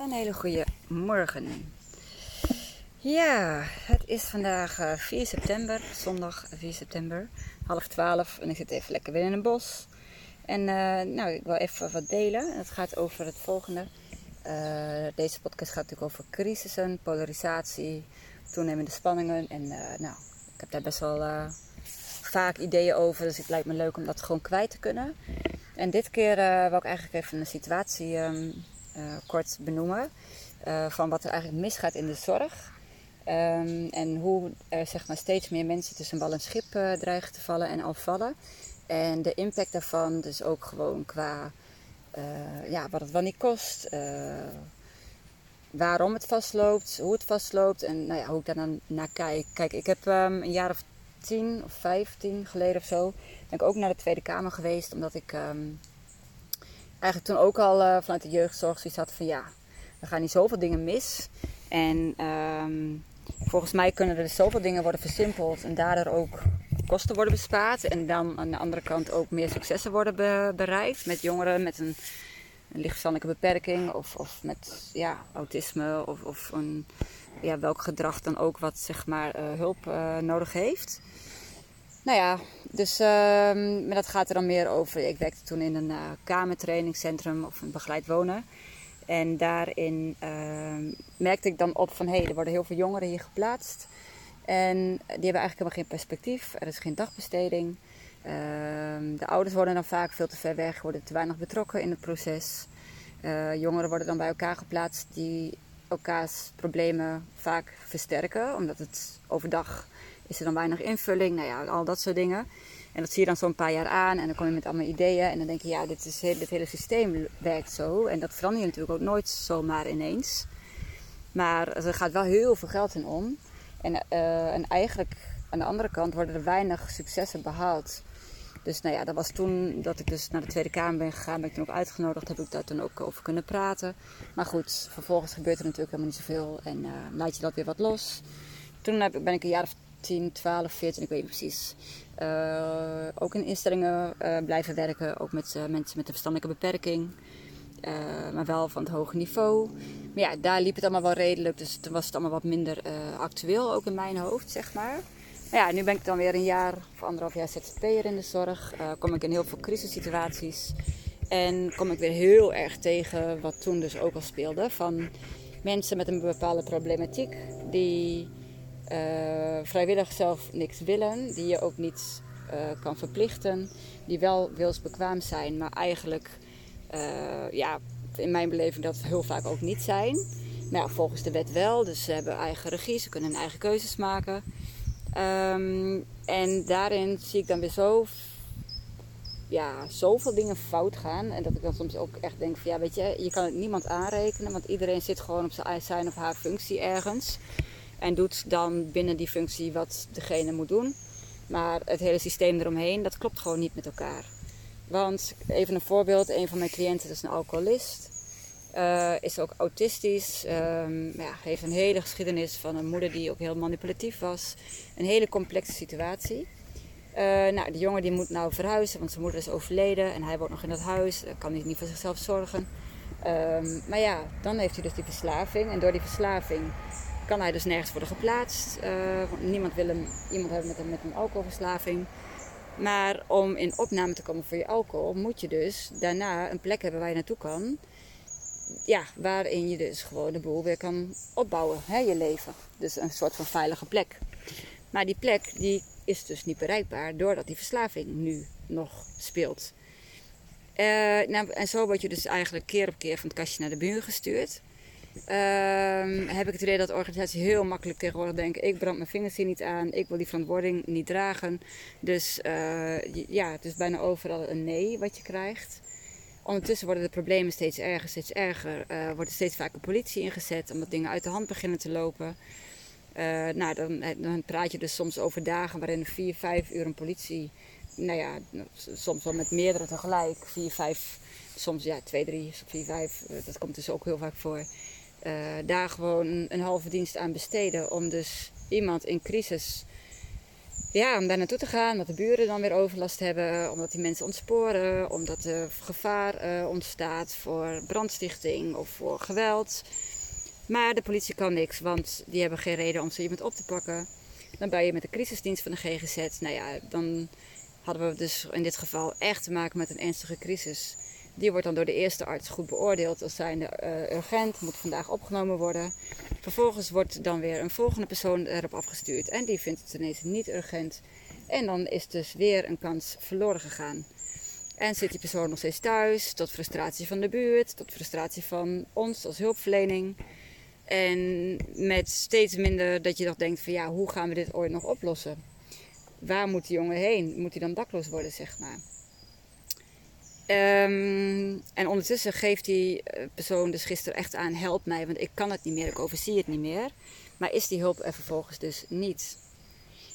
Een hele goede morgen. Ja, het is vandaag 4 eh, september, zondag 4 september, half 12 en ik zit even lekker weer in een bos. En uh, nou, ik wil even wat delen. Het gaat over het volgende. Uh, deze podcast gaat natuurlijk over crisissen, polarisatie, toenemende spanningen. En nou, ik heb daar best wel vaak ideeën over, dus het lijkt me leuk om dat gewoon kwijt te kunnen. En dit keer wil ik eigenlijk even een situatie uh, kort benoemen. Uh, van wat er eigenlijk misgaat in de zorg. Um, en hoe er zeg maar, steeds meer mensen tussen wal en schip uh, dreigen te vallen en al vallen. En de impact daarvan, dus ook gewoon qua ja, wat het wel niet kost. waarom het vastloopt, hoe het vastloopt en nou ja, hoe ik daar dan naar kijk. Kijk, ik heb um, een jaar of tien of vijftien geleden of zo, ben ik ook naar de Tweede Kamer geweest. Omdat ik um, eigenlijk toen ook al uh, vanuit de jeugdzorg zoiets had van ja, er gaan niet zoveel dingen mis. En um, volgens mij kunnen er dus zoveel dingen worden versimpeld en daardoor ook kosten worden bespaard. En dan aan de andere kant ook meer successen worden be bereikt met jongeren met een, een lichtverstandelijke beperking of, of met ja, autisme of, of een, ja, welk gedrag dan ook wat zeg maar, uh, hulp uh, nodig heeft. Nou ja, dus uh, maar dat gaat er dan meer over. Ik werkte toen in een uh, kamertrainingscentrum of een begeleid wonen. En daarin uh, merkte ik dan op van hé, hey, er worden heel veel jongeren hier geplaatst. En die hebben eigenlijk helemaal geen perspectief. Er is geen dagbesteding. Ehm, de ouders worden dan vaak veel te ver weg, worden te weinig betrokken in het proces. Uh, jongeren worden dan bij elkaar geplaatst die elkaars problemen vaak versterken, omdat het overdag is er dan weinig invulling? Nou ja, al dat soort dingen. En dat zie je dan zo'n paar jaar aan en dan kom je met allemaal ideeën. En dan denk je, ja, dit, is, dit hele systeem werkt zo. En dat verander je natuurlijk ook nooit zomaar ineens. Maar er gaat wel heel veel geld in om. En, uh, en eigenlijk aan de andere kant worden er weinig successen behaald. Dus nou ja, dat was toen dat ik dus naar de Tweede Kamer ben gegaan. Ben ik toen ook uitgenodigd. Heb ik daar toen ook over kunnen praten. Maar goed, vervolgens gebeurt er natuurlijk helemaal niet zoveel. En uh, laat je dat weer wat los. Toen ben ik een jaar of 10, 12, 14, ik weet niet precies. Uh, ook in instellingen uh, blijven werken, ook met uh, mensen met een verstandelijke beperking. maar wel van het hoge niveau. Maar ja, daar liep het allemaal wel redelijk, dus toen was het allemaal wat minder actueel, ook in mijn hoofd, zeg maar. Maar ja, nu ben ik dan weer een jaar of anderhalf jaar ZZP'er in de zorg. kom ik in heel veel crisissituaties. En kom ik weer heel erg tegen wat toen dus ook al speelde. Van mensen met een bepaalde problematiek die uh, vrijwillig zelf niks willen, die je ook niet uh, kan verplichten, die wel wilsbekwaam zijn, maar eigenlijk, uh, ja, in mijn beleving dat heel vaak ook niet zijn. Nou, volgens de wet wel, dus ze hebben eigen regie, ze kunnen hun eigen keuzes maken. Um, en daarin zie ik dan weer zo, ja, zoveel dingen fout gaan. En dat ik dan soms ook echt denk van ja, weet je, je kan het niemand aanrekenen, want iedereen zit gewoon op zijn of haar functie ergens. En doet dan binnen die functie wat degene moet doen. Maar het hele systeem eromheen, dat klopt gewoon niet met elkaar. Want, even een voorbeeld, een van mijn cliënten is een alcoholist. Uh, is ook autistisch. Um, ja, heeft een hele geschiedenis van een moeder die ook heel manipulatief was. Een hele complexe situatie. Uh, nou, de jongen die moet nou verhuizen, want zijn moeder is overleden en hij woont nog in dat huis. kan hij niet voor zichzelf zorgen. Um, maar ja, dan heeft hij dus die verslaving. En door die verslaving kan hij dus nergens worden geplaatst. Uh, niemand wil hem, iemand hebben met een, met een alcoholverslaving. Maar om in opname te komen voor je alcohol, moet je dus daarna een plek hebben waar je naartoe kan. Ja, waarin je dus gewoon de boel weer kan opbouwen, hè, je leven. Dus een soort van veilige plek. Maar die plek die is dus niet bereikbaar doordat die verslaving nu nog speelt. Uh, nou, en zo word je dus eigenlijk keer op keer van het kastje naar de buur gestuurd. Um, heb ik het idee dat organisaties heel makkelijk tegenwoordig denken: ik brand mijn vingers hier niet aan, ik wil die verantwoording niet dragen. Dus uh, ja, het is bijna overal een nee wat je krijgt. Ondertussen worden de problemen steeds erger, steeds erger. Uh, wordt er steeds vaker politie ingezet omdat dingen uit de hand beginnen te lopen. Uh, nou, dan, dan, praat je dus soms over dagen waarin vier, vijf uur een politie, nou ja, soms wel met meerdere tegelijk, vier, vijf, soms ja, twee, drie, vier, vijf, dat komt dus ook heel vaak voor uh, daar gewoon een halve dienst aan besteden. Om dus iemand in crisis ja, om daar naartoe te gaan, omdat de buren dan weer overlast hebben, omdat die mensen ontsporen, omdat er gevaar uh, ontstaat voor brandstichting of voor geweld. Maar de politie kan niks, want die hebben geen reden om zo iemand op te pakken. Dan ben je met de crisisdienst van de GGZ. Nou ja, dan hadden we dus in dit geval echt te maken met een ernstige crisis. Die wordt dan door de eerste arts goed beoordeeld als zijnde uh, urgent, moet vandaag opgenomen worden. Vervolgens wordt dan weer een volgende persoon erop afgestuurd en die vindt het ineens niet urgent. En dan is dus weer een kans verloren gegaan. En zit die persoon nog steeds thuis, tot frustratie van de buurt, tot frustratie van ons als hulpverlening. En met steeds minder dat je nog denkt van ja, hoe gaan we dit ooit nog oplossen? Waar moet die jongen heen? Moet hij dan dakloos worden, zeg maar? Ehm, en ondertussen geeft die eh, persoon dus gisteren echt aan: help mij, want ik kan het niet meer, ik overzie het niet meer. Maar is die hulp er vervolgens dus niet?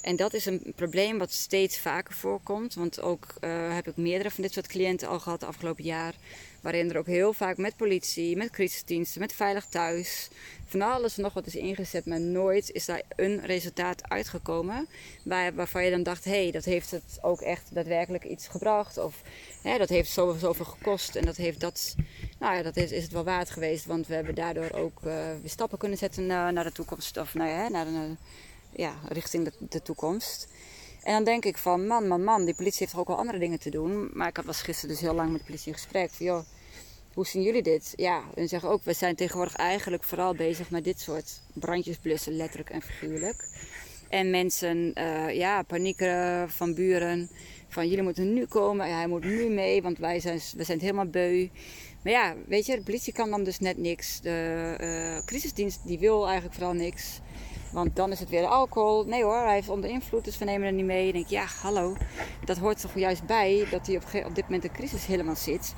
En dat is een probleem wat steeds vaker voorkomt. Want ook uh, heb ik meerdere van dit soort cliënten al gehad de afgelopen jaar. Waarin er ook heel vaak met politie, met crisisdiensten, met veilig thuis, van alles nog wat is ingezet, maar nooit is daar een resultaat uitgekomen waar, waarvan je dan dacht, hé, hey, dat heeft het ook echt daadwerkelijk iets gebracht. Of hè, dat heeft zoveel, zoveel gekost en dat heeft dat, nou ja, dat is, is het wel waard geweest, want we hebben daardoor ook uh, weer stappen kunnen zetten naar, naar de toekomst of nou ja, naar de, ja, richting de, de toekomst. En dan denk ik van, man, man, man, die politie heeft toch ook wel andere dingen te doen. Maar ik was gisteren dus heel lang met de politie in gesprek. Van, joh, hoe zien jullie dit? Ja, en zeggen ook, we zijn tegenwoordig eigenlijk vooral bezig met dit soort brandjes blussen, letterlijk en figuurlijk. En mensen, uh, ja, paniekeren van buren. Van jullie moeten nu komen, hij moet nu mee, want wij zijn, we zijn helemaal beu. Maar ja, weet je, de politie kan dan dus net niks. De uh, crisisdienst die wil eigenlijk vooral niks. Want dan is het weer de alcohol. Nee hoor, hij heeft onder invloed, dus we nemen er niet mee. Ik denk, ja, hallo. Dat hoort toch juist bij dat hij op, op dit moment de crisis helemaal zit.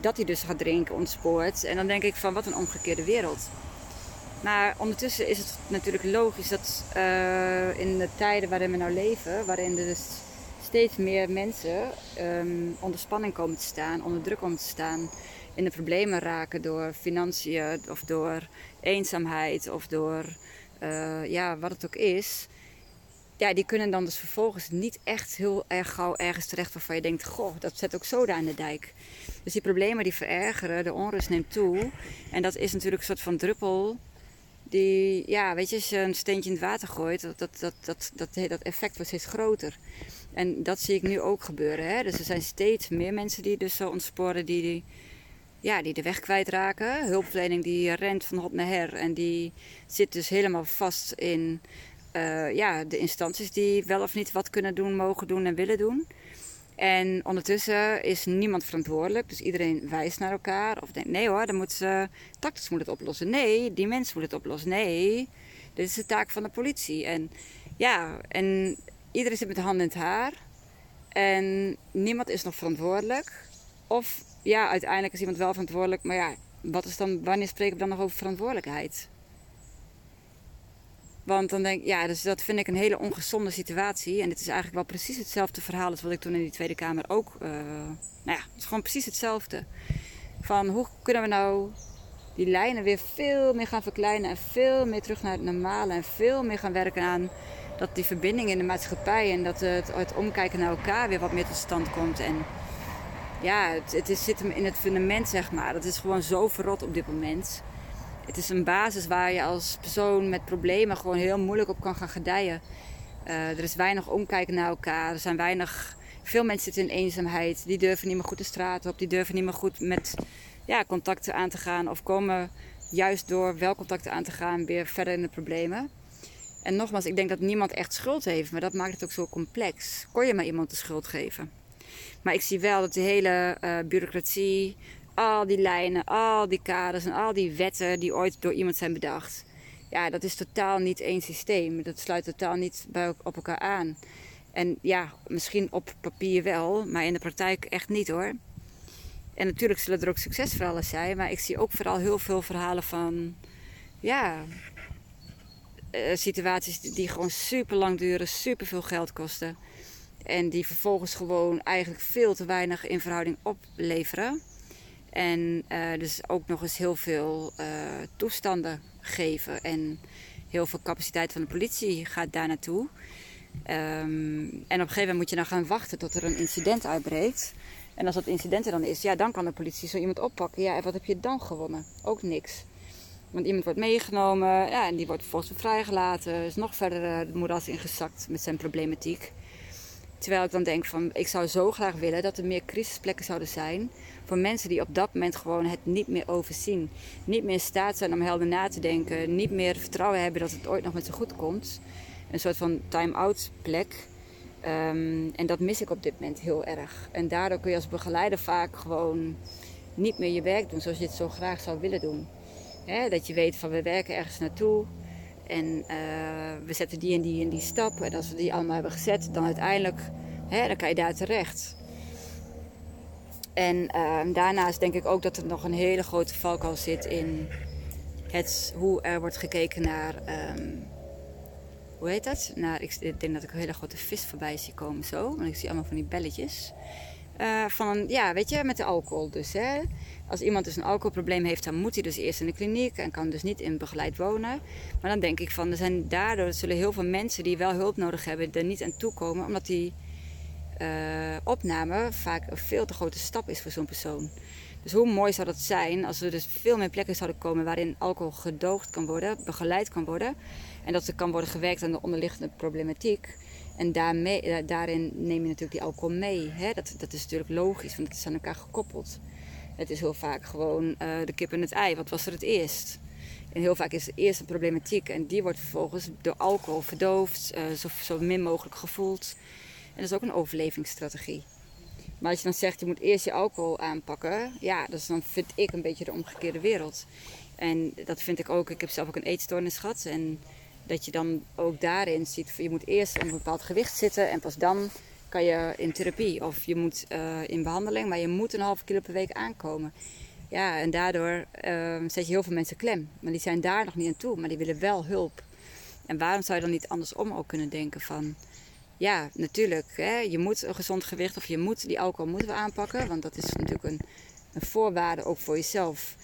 Dat hij dus gaat drinken, ontspoort. En dan denk ik van, wat een omgekeerde wereld. Maar ondertussen is het natuurlijk logisch dat uh, in de tijden waarin we nou leven, waarin er dus steeds meer mensen um, onder spanning komen te staan, onder druk komen te staan, in de problemen raken door financiën of door eenzaamheid of door uh, ja, wat het ook is. Ja, die kunnen dan dus vervolgens niet echt heel erg gauw ergens terecht waarvan je denkt: Goh, dat zet ook zoda aan de dijk. Dus die problemen die verergeren, de onrust neemt toe. En dat is natuurlijk een soort van druppel. Die, ja, weet je, als je een steentje in het water gooit, dat, dat, dat, dat, dat, dat effect wordt steeds groter. En dat zie ik nu ook gebeuren. Hè? Dus er zijn steeds meer mensen die dus zo ontsporen, die, die ja, die de weg kwijtraken. Hulpverlening die rent van hot naar her en die zit dus helemaal vast in uh, ja, de instanties die wel of niet wat kunnen doen, mogen doen en willen doen. En ondertussen is niemand verantwoordelijk. Dus iedereen wijst naar elkaar. Of denkt, nee hoor, dan moet ze, tactisch moet het oplossen. Nee, die mens moet het oplossen. Nee, dit is de taak van de politie. En ja, en iedereen zit met de handen in het haar. En niemand is nog verantwoordelijk. Of ja, uiteindelijk is iemand wel verantwoordelijk. Maar ja, wat is dan, wanneer spreken we dan nog over verantwoordelijkheid? Want dan denk ik, ja, dus dat vind ik een hele ongezonde situatie. En dit is eigenlijk wel precies hetzelfde verhaal als wat ik toen in die Tweede Kamer ook. Uh, nou ja, het is gewoon precies hetzelfde. Van hoe kunnen we nou die lijnen weer veel meer gaan verkleinen en veel meer terug naar het normale en veel meer gaan werken aan dat die verbinding in de maatschappij en dat het, het omkijken naar elkaar weer wat meer tot stand komt. En ja, het, het zit hem in het fundament, zeg maar. Dat is gewoon zo verrot op dit moment. Het is een basis waar je als persoon met problemen gewoon heel moeilijk op kan gaan gedijen. Uh, er is weinig omkijken naar elkaar. Er zijn weinig. Veel mensen zitten in eenzaamheid. Die durven niet meer goed de straat op. Die durven niet meer goed met ja, contacten aan te gaan. Of komen juist door wel contacten aan te gaan weer verder in de problemen. En nogmaals, ik denk dat niemand echt schuld heeft. Maar dat maakt het ook zo complex. Kon je maar iemand de schuld geven? Maar ik zie wel dat de hele uh, bureaucratie, al die lijnen, al die kaders en al die wetten die ooit door iemand zijn bedacht. Ja, dat is totaal niet één systeem. Dat sluit totaal niet bij, op elkaar aan. En ja, misschien op papier wel, maar in de praktijk echt niet hoor. En natuurlijk zullen er ook succesverhalen zijn, maar ik zie ook vooral heel veel verhalen van, ja, uh, situaties die gewoon super lang duren, super veel geld kosten. En die vervolgens gewoon eigenlijk veel te weinig in verhouding opleveren. En uh, dus ook nog eens heel veel uh, toestanden geven. En heel veel capaciteit van de politie gaat daar naartoe. Ehm, en op een gegeven moment moet je dan gaan wachten tot er een incident uitbreekt. En als dat incident er dan is, ja, dan kan de politie zo iemand oppakken. Ja, en wat heb je dan gewonnen? Ook niks. Want iemand wordt meegenomen ja, en die wordt vervolgens vrijgelaten. Is nog verder uh, de moeras ingezakt met zijn problematiek. Terwijl ik dan denk van, ik zou zo graag willen dat er meer crisisplekken zouden zijn voor mensen die op dat moment gewoon het niet meer overzien. Niet meer in staat zijn om helder na te denken. Niet meer vertrouwen hebben dat het ooit nog met ze goed komt. Een soort van time-out plek. Ehm, en dat mis ik op dit moment heel erg. En daardoor kun je als begeleider vaak gewoon niet meer je werk doen zoals je het zo graag zou willen doen. dat je weet van we werken ergens naartoe. En uh, we zetten die en die en die stap. En als we die allemaal hebben gezet, dan uiteindelijk hè, dan kan je daar terecht. En uh, daarnaast denk ik ook dat er nog een hele grote valkuil zit in het, hoe er wordt gekeken naar. Um, hoe heet dat? Nou, ik denk dat ik een hele grote vis voorbij zie komen zo. Want ik zie allemaal van die belletjes. Uh, van, ja, weet je, met de alcohol dus. Hè? Als iemand dus een alcoholprobleem heeft, dan moet hij dus eerst in de kliniek en kan dus niet in begeleid wonen. Maar dan denk ik van, er zijn daardoor zullen heel veel mensen die wel hulp nodig hebben, er niet aan toekomen, omdat die uh, opname vaak een veel te grote stap is voor zo'n persoon. Dus hoe mooi zou dat zijn als er dus veel meer plekken zouden komen waarin alcohol gedoogd kan worden, begeleid kan worden. En dat er kan worden gewerkt aan de onderliggende problematiek. En daarmee, eh, daarin neem je natuurlijk die alcohol mee. Hè? Dat, dat is natuurlijk logisch, want het is aan elkaar gekoppeld. Het is heel vaak gewoon uh, de kip en het ei. Wat was er het eerst? En heel vaak is het eerst een problematiek en die wordt vervolgens door alcohol verdoofd, uh, zo, zo min mogelijk gevoeld. En dat is ook een overlevingsstrategie. Maar als je dan zegt, je moet eerst je alcohol aanpakken, ja, dan vind ik een beetje de omgekeerde wereld. En dat vind ik ook, ik heb zelf ook een eetstoornis gehad. En dat je dan ook daarin ziet, je moet eerst op een bepaald gewicht zitten en pas dan kan je in therapie. Of je moet uh, in behandeling, maar je moet een halve kilo per week aankomen. Ja, en daardoor uh, zet je heel veel mensen klem. Maar die zijn daar nog niet aan toe, maar die willen wel hulp. En waarom zou je dan niet andersom ook kunnen denken van ja, natuurlijk. Hè, je moet een gezond gewicht of je moet die alcohol moeten we aanpakken. Want dat is natuurlijk een, een voorwaarde ook voor jezelf.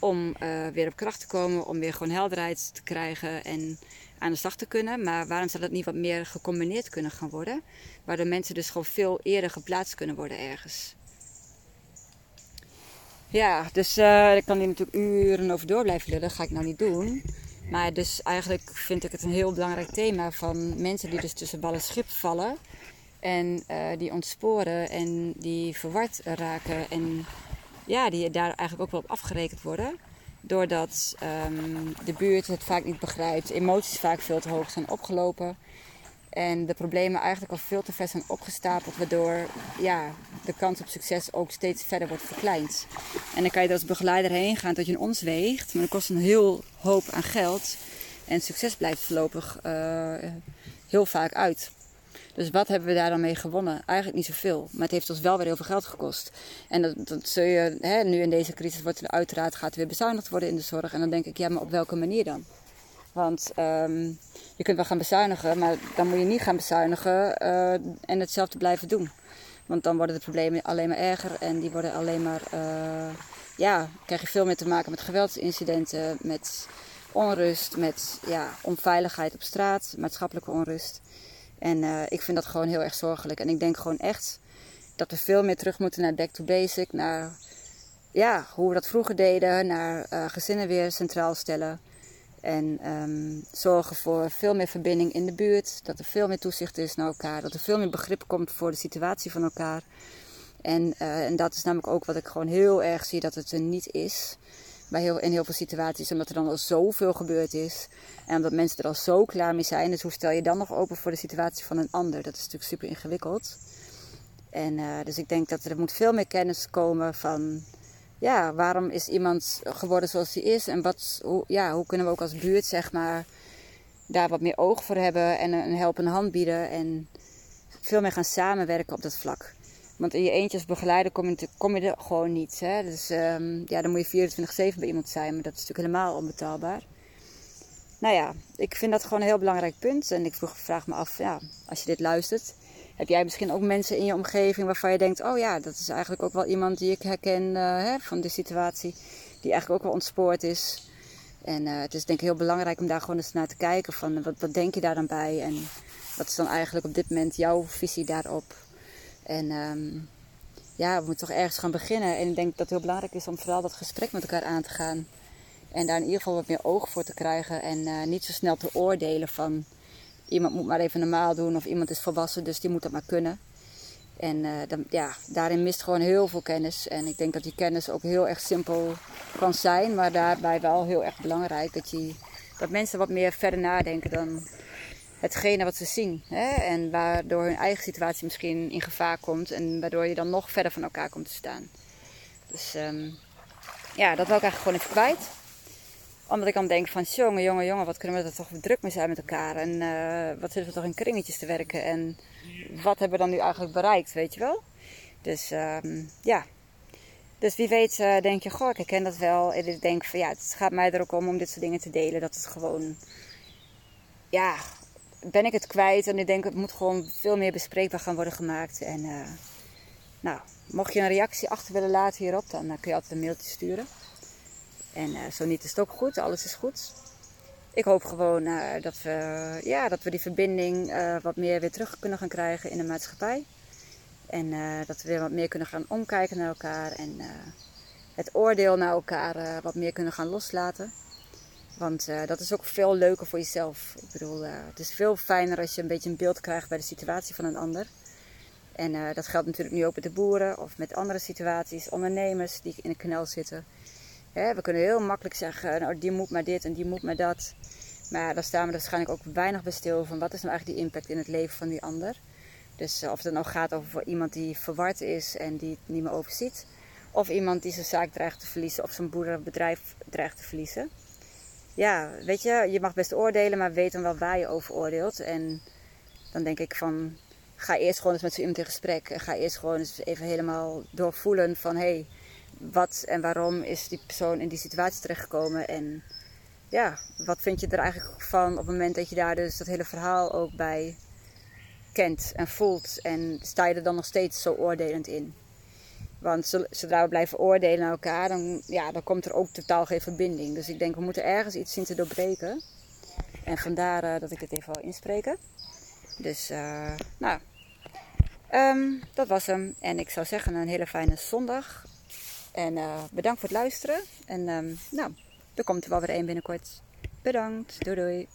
Om uh, weer op kracht te komen, om weer gewoon helderheid te krijgen en aan de slag te kunnen. Maar waarom zou dat niet wat meer gecombineerd kunnen gaan worden? Waardoor mensen dus gewoon veel eerder geplaatst kunnen worden ergens. Ja, dus uh, ik kan hier natuurlijk uren over door blijven lullen. Dat ga ik nou niet doen. Maar dus eigenlijk vind ik het een heel belangrijk thema van mensen die dus tussen bal en schip vallen. En uh, die ontsporen en die verward raken. En ja, die daar eigenlijk ook wel op afgerekend worden. Doordat um, de buurt het vaak niet begrijpt. Emoties vaak veel te hoog zijn opgelopen. En de problemen eigenlijk al veel te ver zijn opgestapeld. Waardoor ja, de kans op succes ook steeds verder wordt verkleind. En dan kan je er als begeleider heen gaan tot je een ons weegt. Maar dat kost een heel hoop aan geld. En succes blijft voorlopig uh, heel vaak uit. Dus wat hebben we daar dan mee gewonnen? Eigenlijk niet zoveel. Maar het heeft ons wel weer heel veel geld gekost. En dat, dat zul je, hè, nu in deze crisis wordt er uiteraard gaat er weer bezuinigd worden in de zorg. En dan denk ik, ja, maar op welke manier dan? Want um, je kunt wel gaan bezuinigen, maar dan moet je niet gaan bezuinigen uh, en hetzelfde blijven doen. Want dan worden de problemen alleen maar erger en die worden alleen maar, uh, ja, krijg je veel meer te maken met geweldsincidenten, met onrust, met ja, onveiligheid op straat, maatschappelijke onrust. En uh, ik vind dat gewoon heel erg zorgelijk. En ik denk gewoon echt dat we veel meer terug moeten naar back to basic, naar ja, hoe we dat vroeger deden, naar gezinnen weer centraal stellen. En um, zorgen voor veel meer verbinding in de buurt. Dat er veel meer toezicht is naar elkaar. Dat er veel meer begrip komt voor de situatie van elkaar. En, uh, en dat is namelijk ook wat ik gewoon heel erg zie dat het er niet is. Bij heel, in heel veel situaties. Omdat er dan al zoveel gebeurd is. En omdat mensen er al zo klaar mee zijn. Dus hoe stel je dan nog open voor de situatie van een ander? Dat is natuurlijk super ingewikkeld. En uh, dus ik denk dat er moet veel meer kennis komen van ja, waarom is iemand geworden zoals hij is? En wat, hoe, ja, hoe kunnen we ook als buurt, zeg maar, daar wat meer oog voor hebben en een helpende hand bieden en veel meer gaan samenwerken op dat vlak. Want in je eentje als begeleider kom je, kom je er gewoon niet. Hè? Dus um, ja, dan moet je 24-7 bij iemand zijn, maar dat is natuurlijk helemaal onbetaalbaar. Nou ja, ik vind dat gewoon een heel belangrijk punt. En ik vroeg, vraag me af, ja, als je dit luistert, heb jij misschien ook mensen in je omgeving waarvan je denkt: oh ja, dat is eigenlijk ook wel iemand die ik herken uh, hè, van de situatie, die eigenlijk ook wel ontspoord is. En uh, het is denk ik heel belangrijk om daar gewoon eens naar te kijken: van wat, wat denk je daar dan bij? En wat is dan eigenlijk op dit moment jouw visie daarop? En ehm, ja, we moeten toch ergens gaan beginnen. En ik denk dat het heel belangrijk is om vooral dat gesprek met elkaar aan te gaan. En daar in ieder geval wat meer oog voor te krijgen. En uh, niet zo snel te oordelen van iemand moet maar even normaal doen of iemand is volwassen, dus die moet dat maar kunnen. En uh, dan, ja, daarin mist gewoon heel veel kennis. En ik denk dat die kennis ook heel erg simpel kan zijn, maar daarbij wel heel erg belangrijk dat, je, dat mensen wat meer verder nadenken dan hetgene wat ze zien. Hè? En waardoor hun eigen situatie misschien in gevaar komt en waardoor je dan nog verder van elkaar komt te staan. Dus um, ja, dat wil ik eigenlijk gewoon even kwijt omdat ik dan denk van, jongen, jongen, jongen, wat kunnen we er toch druk mee zijn met elkaar. En uh, wat zitten we toch in kringetjes te werken. En wat hebben we dan nu eigenlijk bereikt, weet je wel. Dus um, ja. Dus wie weet uh, denk je, goh, ik herken dat wel. En ik denk van, ja, het gaat mij er ook om om dit soort dingen te delen. Dat het gewoon, ja, ben ik het kwijt. En ik denk, het moet gewoon veel meer bespreekbaar gaan worden gemaakt. En uh, nou, mocht je een reactie achter willen laten hierop, dan kun je altijd een mailtje sturen. En uh, zo niet is het ook goed, alles is goed. Ik hoop gewoon dat, we, ja, dat we die verbinding wat meer weer terug kunnen gaan krijgen in de maatschappij. En dat we weer wat meer kunnen gaan omkijken naar elkaar. En het oordeel naar elkaar wat meer kunnen gaan loslaten. Want dat is ook veel leuker voor jezelf. Ik bedoel, het is veel fijner als je een beetje een beeld krijgt bij de situatie van een ander. En dat geldt natuurlijk nu ook met de boeren of met andere situaties, ondernemers die in de knel zitten we kunnen heel makkelijk zeggen, nou, die moet maar dit en die moet maar dat. Maar daar staan we waarschijnlijk ook weinig bij stil van wat is nou eigenlijk die impact in het leven van die ander. Dus eh, of het nou gaat over iemand die verward is en die het niet meer overziet. Of iemand die zijn zaak dreigt te verliezen of zijn boerenbedrijf dreigt te verliezen. Ja, weet je, je mag best oordelen, maar weet dan wel waar je over oordeelt. En dan denk ik van, ga eerst gewoon eens met zo iemand in gesprek. En ga eerst gewoon eens even helemaal doorvoelen van, hé, hey, wat en waarom is die persoon in die situatie terechtgekomen. En ja, wat vind je er eigenlijk van op het moment dat je daar dus dat hele verhaal ook bij kent en voelt. En sta je er dan nog steeds zo oordelend in. Want zodra we blijven oordelen naar elkaar, dan, ja, dan komt er ook totaal geen verbinding. Dus ik denk, we moeten ergens iets zien te doorbreken. En vandaar uh, dat ik dit even wil inspreken. Dus, uh, nou, um, dat was hem. En ik zou zeggen, een hele fijne zondag. En uh, bedankt voor het luisteren. En um, nou, er komt er wel weer één binnenkort. Bedankt. Doei doei.